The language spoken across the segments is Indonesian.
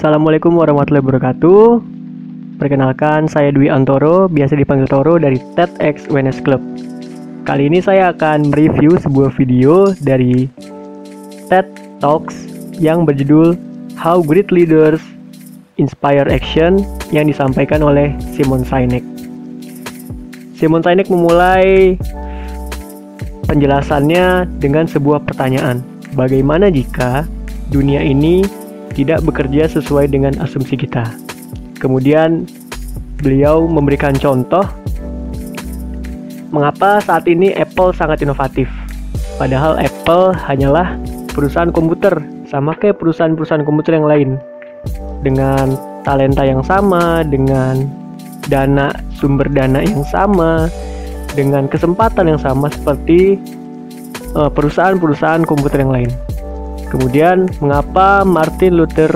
Assalamualaikum warahmatullahi wabarakatuh. Perkenalkan, saya Dwi Antoro, biasa dipanggil Toro dari TEDx Wellness Club. Kali ini saya akan mereview sebuah video dari TED Talks yang berjudul How Great Leaders Inspire Action yang disampaikan oleh Simon Sinek. Simon Sinek memulai penjelasannya dengan sebuah pertanyaan. Bagaimana jika dunia ini tidak bekerja sesuai dengan asumsi kita. Kemudian beliau memberikan contoh mengapa saat ini Apple sangat inovatif. Padahal Apple hanyalah perusahaan komputer sama kayak perusahaan-perusahaan komputer yang lain. Dengan talenta yang sama, dengan dana sumber dana yang sama, dengan kesempatan yang sama seperti eh, perusahaan-perusahaan komputer yang lain. Kemudian, mengapa Martin Luther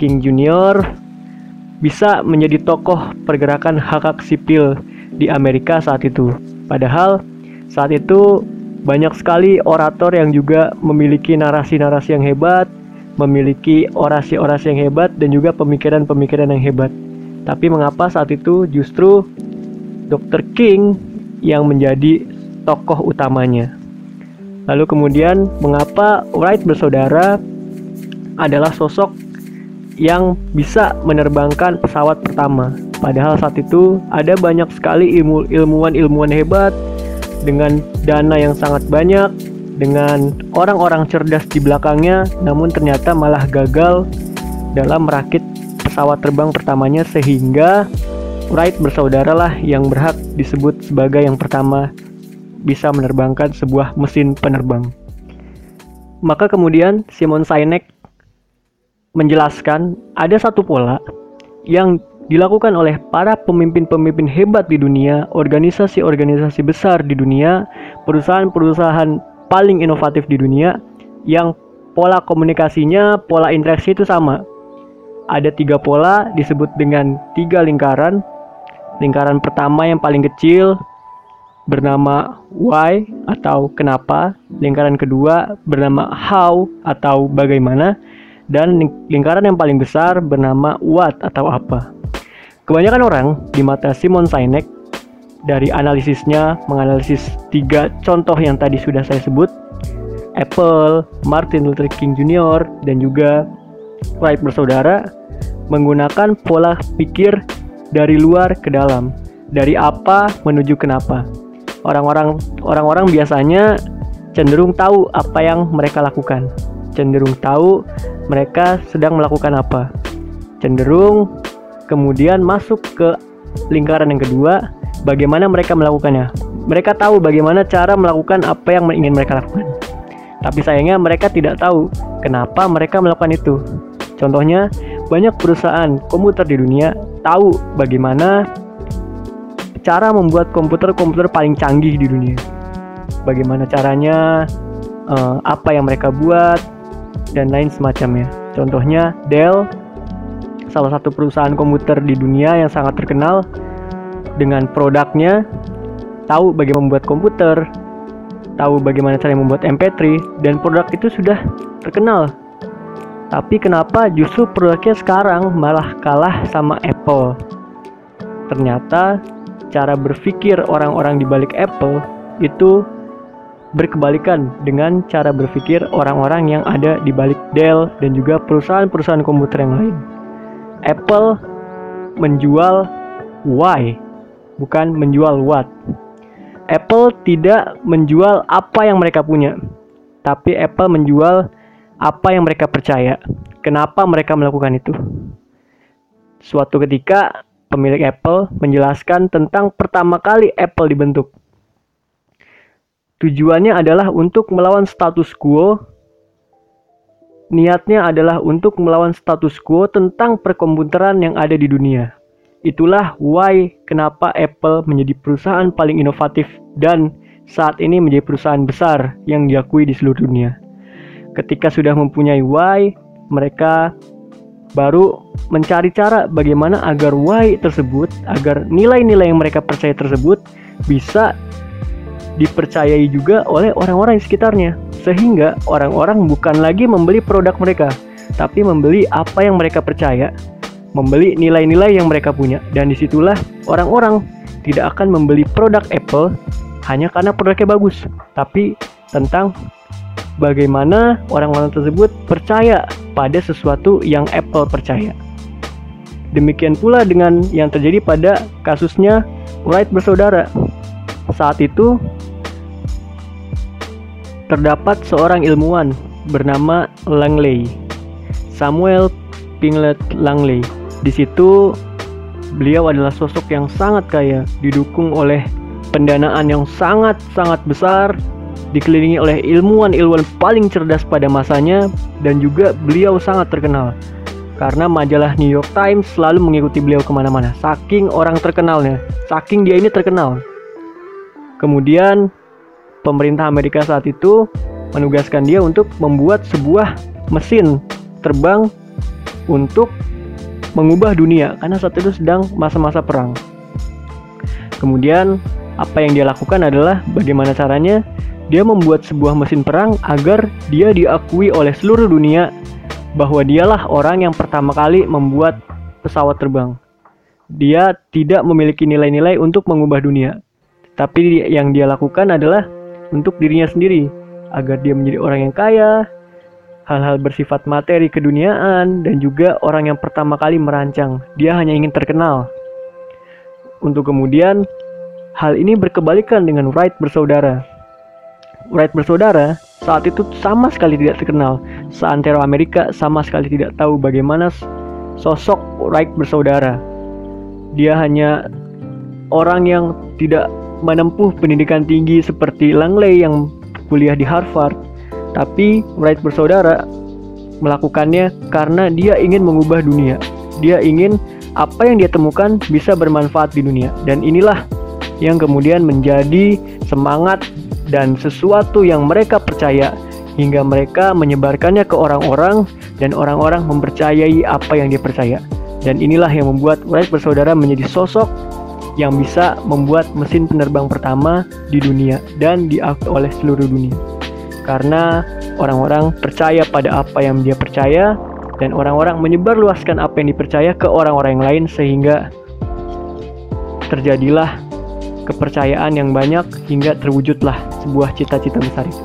King Jr. bisa menjadi tokoh pergerakan hak hak sipil di Amerika saat itu? Padahal saat itu banyak sekali orator yang juga memiliki narasi-narasi yang hebat, memiliki orasi-orasi yang hebat, dan juga pemikiran-pemikiran yang hebat. Tapi mengapa saat itu justru Dr. King yang menjadi tokoh utamanya? Lalu kemudian mengapa Wright bersaudara adalah sosok yang bisa menerbangkan pesawat pertama. Padahal saat itu ada banyak sekali ilmu ilmuwan-ilmuwan hebat dengan dana yang sangat banyak, dengan orang-orang cerdas di belakangnya, namun ternyata malah gagal dalam merakit pesawat terbang pertamanya sehingga Wright bersaudara lah yang berhak disebut sebagai yang pertama bisa menerbangkan sebuah mesin penerbang. Maka kemudian Simon Sinek menjelaskan ada satu pola yang dilakukan oleh para pemimpin-pemimpin hebat di dunia, organisasi-organisasi besar di dunia, perusahaan-perusahaan paling inovatif di dunia yang pola komunikasinya, pola interaksi itu sama. Ada tiga pola disebut dengan tiga lingkaran. Lingkaran pertama yang paling kecil bernama why atau kenapa, lingkaran kedua bernama how atau bagaimana, dan lingkaran yang paling besar bernama what atau apa. Kebanyakan orang di mata Simon Sinek dari analisisnya menganalisis tiga contoh yang tadi sudah saya sebut, Apple, Martin Luther King Jr., dan juga Wright bersaudara menggunakan pola pikir dari luar ke dalam, dari apa menuju kenapa orang-orang orang-orang biasanya cenderung tahu apa yang mereka lakukan. Cenderung tahu mereka sedang melakukan apa. Cenderung kemudian masuk ke lingkaran yang kedua bagaimana mereka melakukannya. Mereka tahu bagaimana cara melakukan apa yang ingin mereka lakukan. Tapi sayangnya mereka tidak tahu kenapa mereka melakukan itu. Contohnya banyak perusahaan komputer di dunia tahu bagaimana cara membuat komputer-komputer paling canggih di dunia. Bagaimana caranya, uh, apa yang mereka buat, dan lain semacamnya. Contohnya Dell, salah satu perusahaan komputer di dunia yang sangat terkenal dengan produknya, tahu bagaimana membuat komputer, tahu bagaimana cara membuat MP3, dan produk itu sudah terkenal. Tapi kenapa justru produknya sekarang malah kalah sama Apple? Ternyata cara berpikir orang-orang di balik Apple itu berkebalikan dengan cara berpikir orang-orang yang ada di balik Dell dan juga perusahaan-perusahaan komputer yang lain. Apple menjual why, bukan menjual what. Apple tidak menjual apa yang mereka punya, tapi Apple menjual apa yang mereka percaya. Kenapa mereka melakukan itu? Suatu ketika pemilik Apple menjelaskan tentang pertama kali Apple dibentuk. Tujuannya adalah untuk melawan status quo. Niatnya adalah untuk melawan status quo tentang perkomputeran yang ada di dunia. Itulah why kenapa Apple menjadi perusahaan paling inovatif dan saat ini menjadi perusahaan besar yang diakui di seluruh dunia. Ketika sudah mempunyai why, mereka baru mencari cara bagaimana agar why tersebut, agar nilai-nilai yang mereka percaya tersebut bisa dipercayai juga oleh orang-orang di sekitarnya. Sehingga orang-orang bukan lagi membeli produk mereka, tapi membeli apa yang mereka percaya, membeli nilai-nilai yang mereka punya. Dan di situlah orang-orang tidak akan membeli produk Apple hanya karena produknya bagus, tapi tentang bagaimana orang-orang tersebut percaya pada sesuatu yang Apple percaya. Demikian pula dengan yang terjadi pada kasusnya Wright bersaudara. Saat itu terdapat seorang ilmuwan bernama Langley, Samuel Pinglet Langley. Di situ beliau adalah sosok yang sangat kaya, didukung oleh pendanaan yang sangat-sangat besar, dikelilingi oleh ilmuwan-ilmuwan paling cerdas pada masanya, dan juga beliau sangat terkenal karena majalah New York Times selalu mengikuti beliau ke mana-mana. Saking orang terkenalnya, saking dia ini terkenal. Kemudian pemerintah Amerika saat itu menugaskan dia untuk membuat sebuah mesin terbang untuk mengubah dunia karena saat itu sedang masa-masa perang. Kemudian apa yang dia lakukan adalah bagaimana caranya dia membuat sebuah mesin perang agar dia diakui oleh seluruh dunia bahwa dialah orang yang pertama kali membuat pesawat terbang. Dia tidak memiliki nilai-nilai untuk mengubah dunia, tapi yang dia lakukan adalah untuk dirinya sendiri, agar dia menjadi orang yang kaya, hal-hal bersifat materi keduniaan, dan juga orang yang pertama kali merancang. Dia hanya ingin terkenal. Untuk kemudian, hal ini berkebalikan dengan Wright bersaudara. Wright bersaudara saat itu sama sekali tidak terkenal. Seantero Amerika sama sekali tidak tahu bagaimana sosok Wright bersaudara. Dia hanya orang yang tidak menempuh pendidikan tinggi seperti Langley yang kuliah di Harvard. Tapi Wright bersaudara melakukannya karena dia ingin mengubah dunia. Dia ingin apa yang dia temukan bisa bermanfaat di dunia. Dan inilah yang kemudian menjadi semangat dan sesuatu yang mereka percaya hingga mereka menyebarkannya ke orang-orang dan orang-orang mempercayai apa yang dia percaya. Dan inilah yang membuat Wright bersaudara menjadi sosok yang bisa membuat mesin penerbang pertama di dunia dan diakui oleh seluruh dunia. Karena orang-orang percaya pada apa yang dia percaya dan orang-orang menyebarluaskan apa yang dipercaya ke orang-orang yang lain sehingga terjadilah kepercayaan yang banyak hingga terwujudlah sebuah cita-cita besar itu.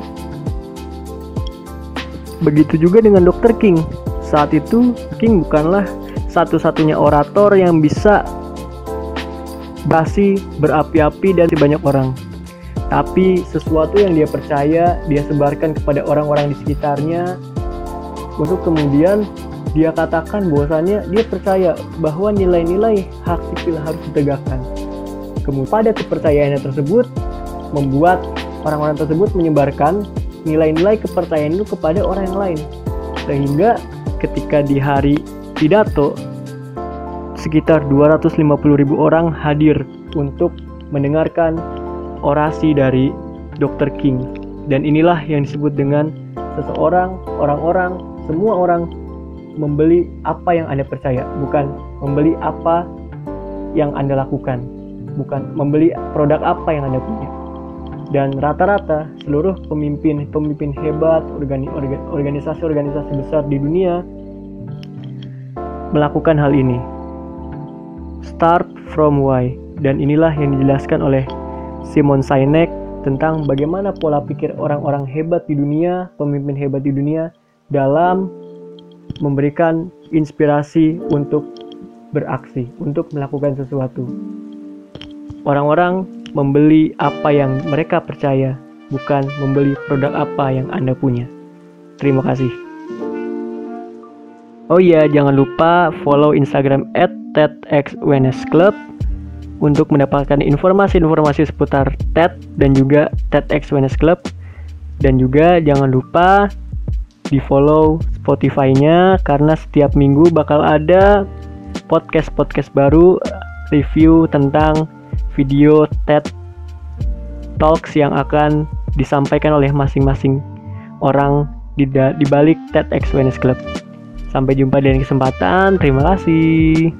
Begitu juga dengan Dr. King. Saat itu King bukanlah satu-satunya orator yang bisa basi berapi-api dari banyak orang. Tapi sesuatu yang dia percaya, dia sebarkan kepada orang-orang di sekitarnya untuk kemudian dia katakan bahwasannya dia percaya bahwa nilai-nilai hak sipil harus ditegakkan. Kemudian pada kepercayaannya tersebut membuat orang-orang tersebut menyebarkan nilai-nilai kepercayaan itu kepada orang yang lain. Sehingga ketika di hari pidato sekitar 250 ribu orang hadir untuk mendengarkan orasi dari Dr. King. Dan inilah yang disebut dengan seseorang, orang-orang, semua orang membeli apa yang Anda percaya, bukan membeli apa yang Anda lakukan bukan membeli produk apa yang Anda punya. Dan rata-rata seluruh pemimpin-pemimpin hebat, organisasi-organisasi besar di dunia melakukan hal ini. Start from why. Dan inilah yang dijelaskan oleh Simon Sinek tentang bagaimana pola pikir orang-orang hebat di dunia, pemimpin hebat di dunia dalam memberikan inspirasi untuk beraksi, untuk melakukan sesuatu. Orang-orang membeli apa yang mereka percaya, bukan membeli produk apa yang Anda punya. Terima kasih. Oh iya, jangan lupa follow Instagram at Club untuk mendapatkan informasi-informasi seputar TED dan juga TEDx Wellness Club. Dan juga jangan lupa di follow Spotify-nya karena setiap minggu bakal ada podcast-podcast baru review tentang video TED Talks yang akan disampaikan oleh masing-masing orang di, di balik TEDx Wellness Club. Sampai jumpa di kesempatan. Terima kasih.